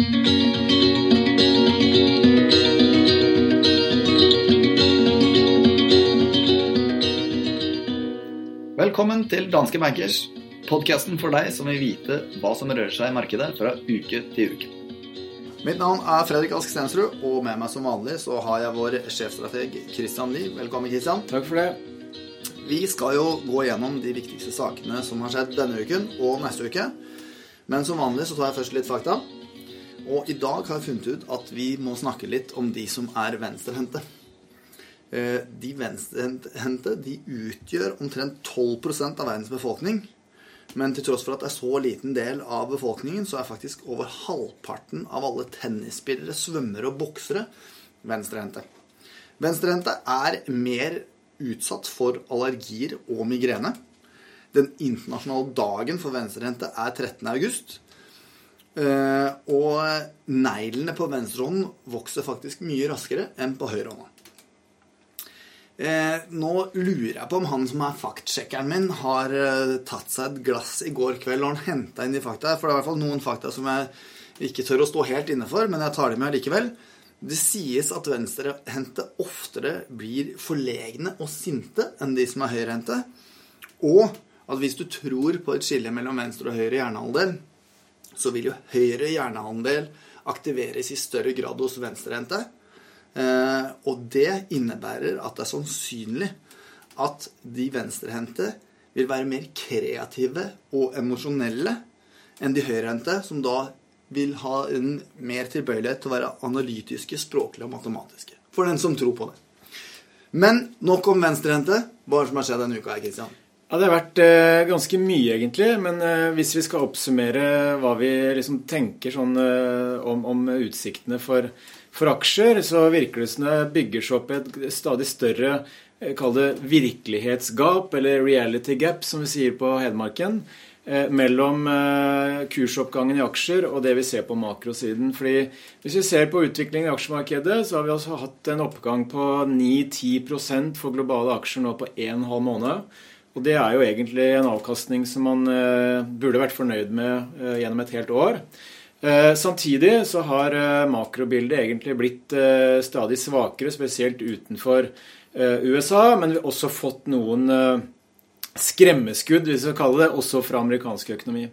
Velkommen til Danske Bankers, podkasten for deg som vil vite hva som rører seg i markedet fra uke til uke. Mitt navn er Fredrik Ask Stensrud, og med meg som vanlig så har jeg vår sjefstrateg Christian Lie. Velkommen, Christian. Takk for det. Vi skal jo gå gjennom de viktigste sakene som har skjedd denne uken og neste uke. Men som vanlig så tar jeg først litt fakta. Og i dag har jeg funnet ut at vi må snakke litt om de som er venstrehendte. Eh, de venstrehendte de utgjør omtrent 12% av verdens befolkning. Men til tross for at det er så liten del av befolkningen, så er faktisk over halvparten av alle tennisspillere, svømmere og boksere venstrehendte. Venstrehendte er mer utsatt for allergier og migrene. Den internasjonale dagen for venstrehendte er 13. Eh, og neglene på venstrehånden vokser faktisk mye raskere enn på høyrehånda. Uh, nå lurer jeg på om han som er faktsjekkeren min, har uh, tatt seg et glass i går kveld og han henta inn de fakta. For det er i hvert fall noen fakta som jeg ikke tør å stå helt inne for, men jeg tar dem med likevel. Det sies at venstrehendte oftere blir forlegne og sinte enn de som er høyrehendte. Og at hvis du tror på et skille mellom venstre og høyre hjernehalvdel, så vil jo høyre hjernehandel aktiveres i større grad hos venstrehendte. Eh, og det innebærer at det er sannsynlig at de venstrehendte vil være mer kreative og emosjonelle enn de høyrehendte, som da vil ha en mer tilbøyelighet til å være analytiske, språklige og matematiske. For den som tror på det. Men nok om venstrehendte. Hva som har skjedd denne uka Kristian? Ja, Det har vært eh, ganske mye, egentlig. Men eh, hvis vi skal oppsummere hva vi liksom tenker sånn, eh, om, om, utsiktene for, for, aksjer, så virker det som det bygger seg opp et stadig større eh, Kall det virkelighetsgap, eller reality gap, som vi sier på Hedmarken. Eh, mellom eh, kursoppgangen i aksjer og det vi ser på makrosiden. Fordi Hvis vi ser på utviklingen i aksjemarkedet, så har vi altså hatt en oppgang på 9-10% for globale aksjer nå på 1 halv måned. Og det er jo egentlig en avkastning som man eh, burde vært fornøyd med eh, gjennom et helt år. Eh, samtidig så har makrobildet egentlig blitt stadig svakere, spesielt utenfor USA, men vi har også fått noen skremmeskudd, hvis vi skal kalle det, også fra amerikansk økonomi.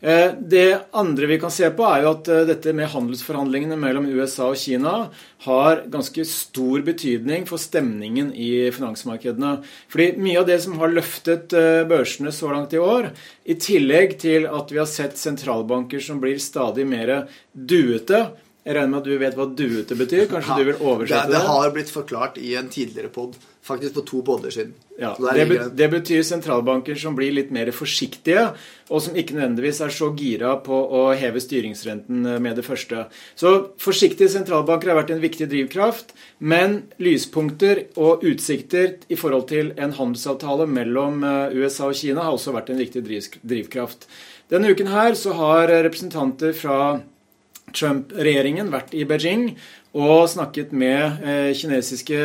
Eh, det andre vi kan se på, er jo at eh, dette med handelsforhandlingene mellom USA og Kina har ganske stor betydning for stemningen i finansmarkedene. Fordi mye av det som har løftet eh, børsene så langt i år, i tillegg til at vi har sett sentralbanker som blir stadig mer duete, jeg regner med at du vet hva duete betyr? Kanskje ja, du vil oversette det? Det har blitt forklart i en tidligere pod. Faktisk for to podder siden. Ja, det, det, betyr sentralbanker som blir litt mer forsiktige, og som ikke nødvendigvis er så gira på å heve styringsrenten eh, med det første. Så forsiktige sentralbanker har vært en viktig drivkraft, men lyspunkter og utsikter i forhold til en handelsavtale mellom eh, USA og Kina har også vært en viktig drivkraft. Denne uken her så har representanter fra Trump-regjeringen vært i Beijing og snakket med eh, kinesiske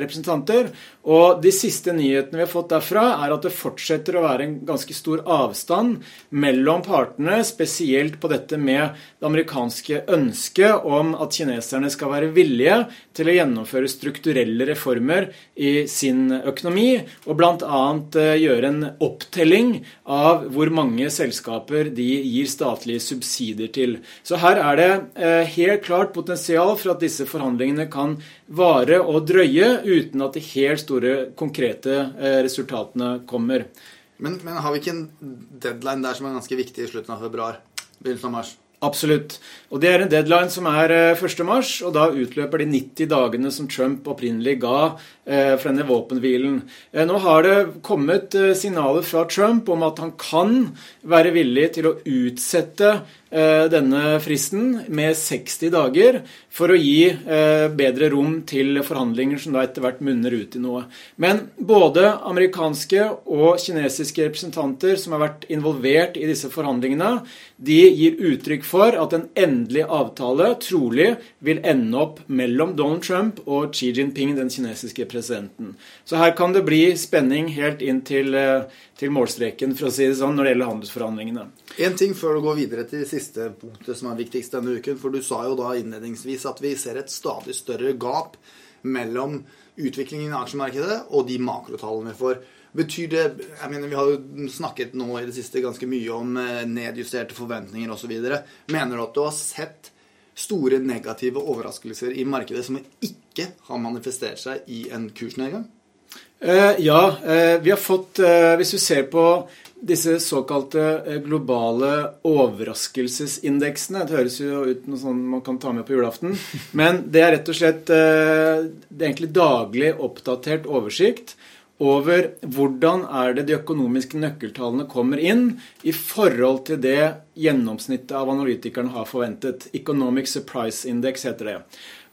representanter. Og de siste nyhetene vi har fått derfra, er at det fortsetter å være en ganske stor avstand mellom partene, spesielt på dette med det amerikanske ønsket om at kineserne skal være villige til å gjennomføre strukturelle reformer i sin økonomi, og bl.a. Eh, gjøre en opptelling av hvor mange selskaper de gir statlige subsidier til. Så her er det eh, helt klart potensial for at disse forhandlingene kan vare og drøye uten at de helt store konkrete eh, resultatene kommer. Men, men har vi ikke en deadline der som er ganske viktig i slutten av februar? Begynnelsen av mars? Absolutt. Og Det er en deadline som er 1.3, eh, og da utløper de 90 dagene som Trump opprinnelig ga for denne våpenhvilen. Nå har det kommet signaler fra Trump om at han kan være villig til å utsette Eh, denne fristen med 60 dager for å gi eh, bedre rom til forhandlinger som da etter hvert munner ut i noe. Men både amerikanske og kinesiske representanter som har vært involvert i disse forhandlingene, de gir uttrykk for at en endelig avtale trolig vil ende opp mellom Donald Trump og Xi Jinping, den kinesiske presidenten. Så her kan det bli spenning helt inn til, eh, til målstreken, for å si det sånn, når det gjelder handelsforhandlingene. En ting før du går videre til siste punktet som er viktigst denne uken. For du sa jo da innledningsvis at vi ser et stadig større gap mellom utviklingen i aksjemarkedet og de makrotallene vi får. Betyr det jeg mener Vi har jo snakket nå i det siste ganske mye om eh, nedjusterte forventninger osv. Mener du at du har sett store negative overraskelser i markedet som ikke har manifestert seg i en kursnedgang? Eh, ja, eh, vi har fått eh, Hvis du ser på disse såkalte globale overraskelsesindeksene Det høres jo ut som noe sånn man kan ta med på julaften. Men det er rett og slett det er egentlig daglig oppdatert oversikt over hvordan er det de økonomiske nøkkeltallene kommer inn i forhold til det gjennomsnittet av analytikerne har forventet. Economic Surprise Index heter det.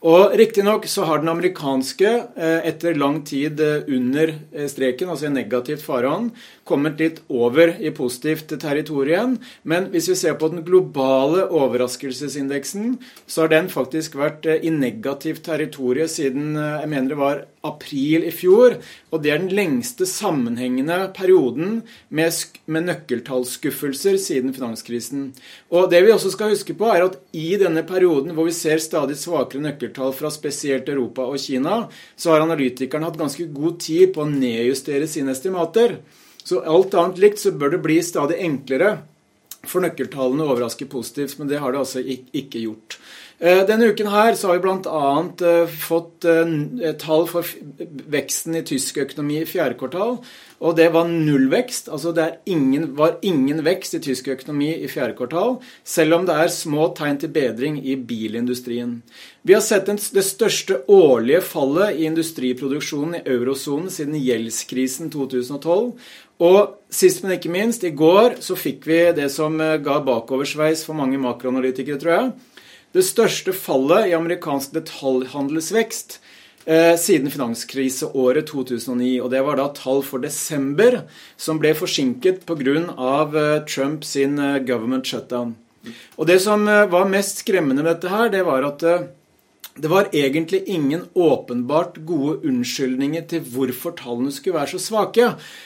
Og Riktignok så har den amerikanske, eh, etter lang tid eh, under eh, streken, altså i negativt farvann, kommet litt over i positivt territorium. Men hvis vi ser på den globale overraskelsesindeksen, så har den faktisk vært i negativt territorium siden jeg mener det var april i fjor. Og det er den lengste sammenhengende perioden med, med nøkkeltallsskuffelser siden finanskrisen. Og det vi også skal huske på, er at i denne perioden hvor vi ser stadig svakere nøkkeltall fra spesielt Europa og Kina, så har analytikerne hatt ganske god tid på å nedjustere sine estimater. Så alt annet likt så bør det bli stadig enklere for nøkkeltallene å overraske positivt, men det har det altså ikke gjort. Eh, denne uken her så har vi bl.a. Eh, fått eh, tall for veksten i tysk økonomi i fjerde kvartal. Og det var nullvekst. Altså det ingen, var ingen vekst i tysk økonomi i fjerde kvartal, selv om det er små tegn til bedring i bilindustrien. Vi har sett det største årlige fallet i industriproduksjonen i eurosonen siden gjeldskrisen 2012. Og sist, men ikke minst, i går så fikk vi det som ga bakoversveis for mange makroanalytikere, tror jeg det største fallet i amerikansk detaljhandelsvekst eh, siden finanskriseåret 2009. Og det var da tall for desember, som ble forsinket pga. Eh, Trump sin eh, government shutdown. Og det som eh, var mest skremmende med dette her, det var at det var egentlig ingen åpenbart gode unnskyldninger til hvorfor tallene skulle være så svake.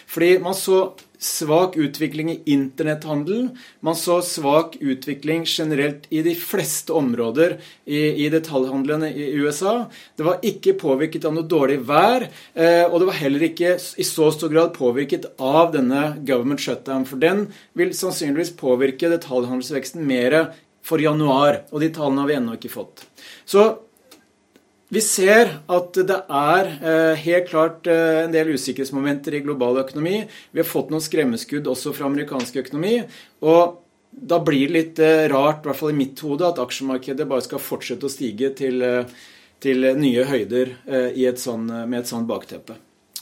Fordi man så svak utvikling i internetthandelen. Man så svak utvikling generelt i de fleste områder i, i detaljhandlene i USA. Det var ikke påvirket av noe dårlig vær, eh, og det var heller ikke i så stor grad påvirket av denne government shutdown. For den vil sannsynligvis påvirke detaljhandelsveksten mer for januar, og de tallene har vi ennå ikke fått. Så vi ser at det er eh, helt klart eh, en del usikkerhetsmomenter i global økonomi. Vi har fått noen skremmeskudd også fra amerikansk økonomi. Og da blir det litt eh, rart, i hvert fall i mitt hode, at aksjemarkedet bare skal fortsette å stige til, til nye høyder et sånt, med et sånt bakteppe.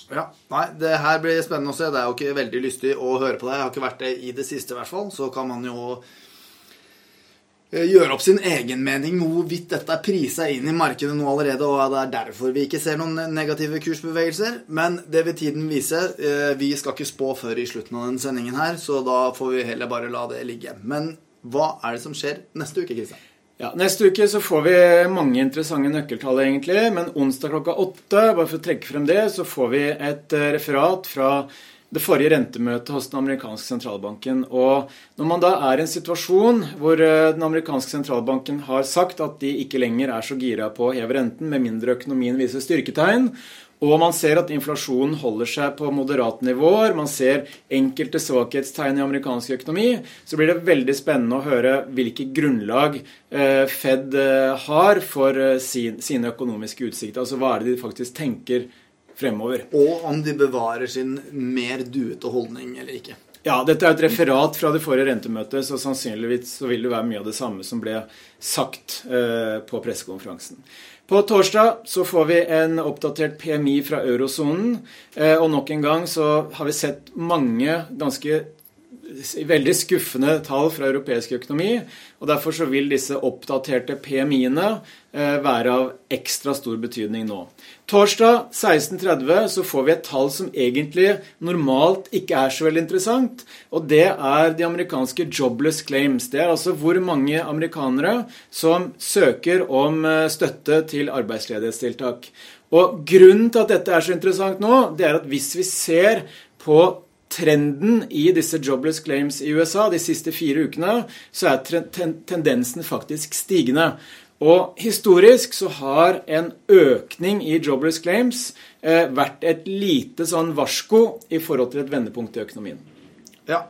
Ja, nei, Det her blir spennende å se. Det er jo ikke veldig lystig å høre på deg. Jeg har ikke vært det i det siste, i hvert fall. Så kan man jo gjøre opp sin egen mening hvorvidt dette er prisa inn i markedet nå allerede, og det er derfor vi ikke ser noen negative kursbevegelser. Men det vil tiden vise. Eh, vi skal ikke spå før i slutten av denne sendingen her, så da får vi heller bare la det ligge. Men hva er det som skjer neste uke, Kristian? Ja, Neste uke så får vi mange interessante nøkkeltall, egentlig. Men onsdag klokka åtte, bare for å trekke frem det, så får vi et eh, referat fra det forrige rentemøtet hos den amerikanske sentralbanken. Og når man da er i en situasjon hvor eh, den amerikanske sentralbanken har sagt at de ikke lenger er så gira på å heve renten med mindre økonomien viser styrketegn, og man ser at inflasjonen holder seg på moderate nivåer, man ser enkelte svakhetstegn i amerikansk økonomi, så blir det veldig spennende å høre hvilke grunnlag eh, Fed eh, har for sine økonomiske utsikter. Altså hva er det de faktisk tenker fremover. Og om de bevarer sin mer duete holdning eller ikke. Ja, dette er et referat fra det forrige rentemøtet, så sannsynligvis så vil det være mye av det samme som ble sagt eh, på pressekonferansen. På torsdag så får vi en oppdatert PMI fra eurosonen. Eh, og nok en gang så har vi sett mange ganske veldig skuffende tall fra europeisk økonomi. og Derfor så vil disse oppdaterte PMI-ene eh, være av ekstra stor betydning nå. Torsdag 16.30 så får vi et tall som egentlig normalt ikke er så veldig interessant. og Det er de amerikanske jobless claims. Det er altså hvor mange amerikanere som søker om eh, støtte til arbeidsledighetstiltak. Og Grunnen til at dette er så interessant nå, det er at hvis vi ser på trenden i disse jobless claims i USA de siste fire ukene, så er tendensen faktisk stigende. Og historisk så har en økning i jobless claims eh, vært et lite sånn varsko i forhold til et vendepunkt i økonomien. Ja,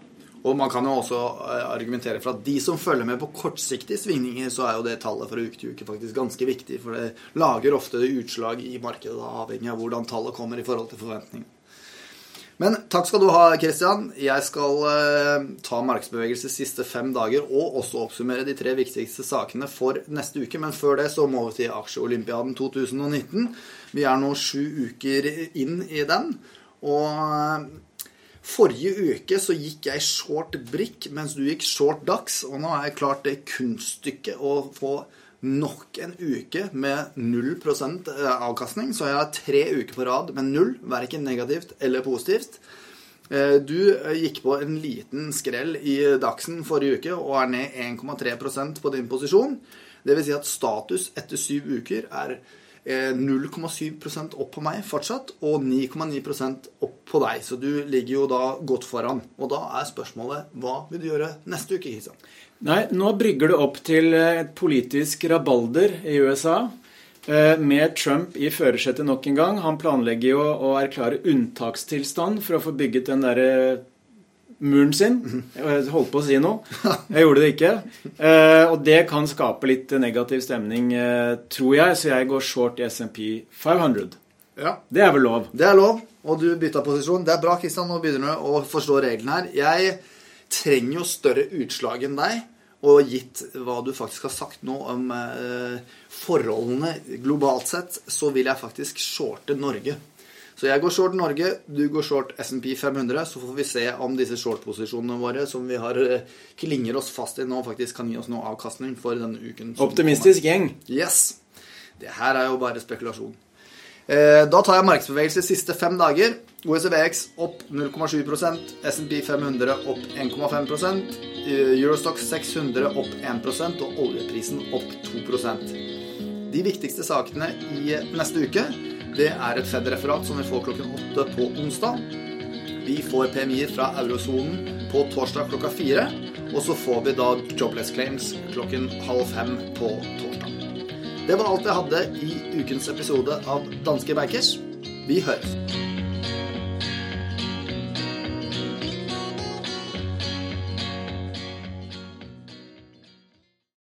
og man kan jo også eh, argumentere for at de som følger med på kortsiktige svingninger, så er jo det tallet fra uke til uke faktisk ganske viktig, for det lager ofte utslag i markedet, avhengig av hvordan tallet kommer i forhold til forventningene. Men takk skal du ha, Christian. Jeg skal uh, ta markedsbevegelse siste fem dager og også oppsummere de tre viktigste sakene for neste uke. Men før det så må vi til Aksjeolympiaden 2019. Vi er nå sju uker inn i den. Og uh, forrige uke så gikk jeg short brikk, mens du gikk short dags. Og nå er jeg klart det kunststykket å få nok en uke med 0 eh, avkastning. Så jeg har tre uker på rad med null, verken negativt eller positivt. Eh, du eh, gikk på en liten skrell i Dagsen forrige uke og er ned 1,3% på din posisjon. Dvs. Si at status etter syv uker er 0,7% opp på meg fortsatt, og 9,9% opp på deg. Så du ligger jo da godt foran. Og da er spørsmålet hva vil du gjøre neste uke, Kristian? Nei, nå brygger det opp til et politisk rabalder i USA. Eh, med Trump i førersetet nok en gang. Han planlegger jo å erklære unntakstilstand for å få bygget den derre muren sin. Jeg holdt på å si noe. Jeg gjorde det ikke. Eh, og det kan skape litt negativ stemning, eh, tror jeg, så jeg går short i SMP 500. Ja. Det er vel lov? Det er lov. Og du bytta posisjon. Det er bra, Kristian. Nå begynner du å forstå reglene her. Jeg trenger jo større utslag enn deg. Og gitt hva du faktisk har sagt nå om eh, forholdene globalt sett, så vil jeg faktisk shorte Norge. Så jeg går short Norge, du går short SMP 500. Så får vi se om disse short-posisjonene våre som vi har eh, klinger oss fast i nå, faktisk kan gi oss noe avkastning for denne uken. Optimistisk gjeng. Yes. Det her er jo bare spekulasjon. Eh, da tar jeg markedsbevegelse siste fem dager. OECBX opp 0,7% SMP 500 opp 1,5% Eurostox 600 opp 1% og oljeprisen opp 2% De viktigste sakene i neste uke det er et Fed-referat som vi får klokken åtte på onsdag. Vi får PMI-er fra eurosonen på torsdag klokka fire. Og så får vi da Jobless Claims klokken halv fem på torsdag. Det var alt jeg hadde i ukens episode av Danske Bankers. Vi høres.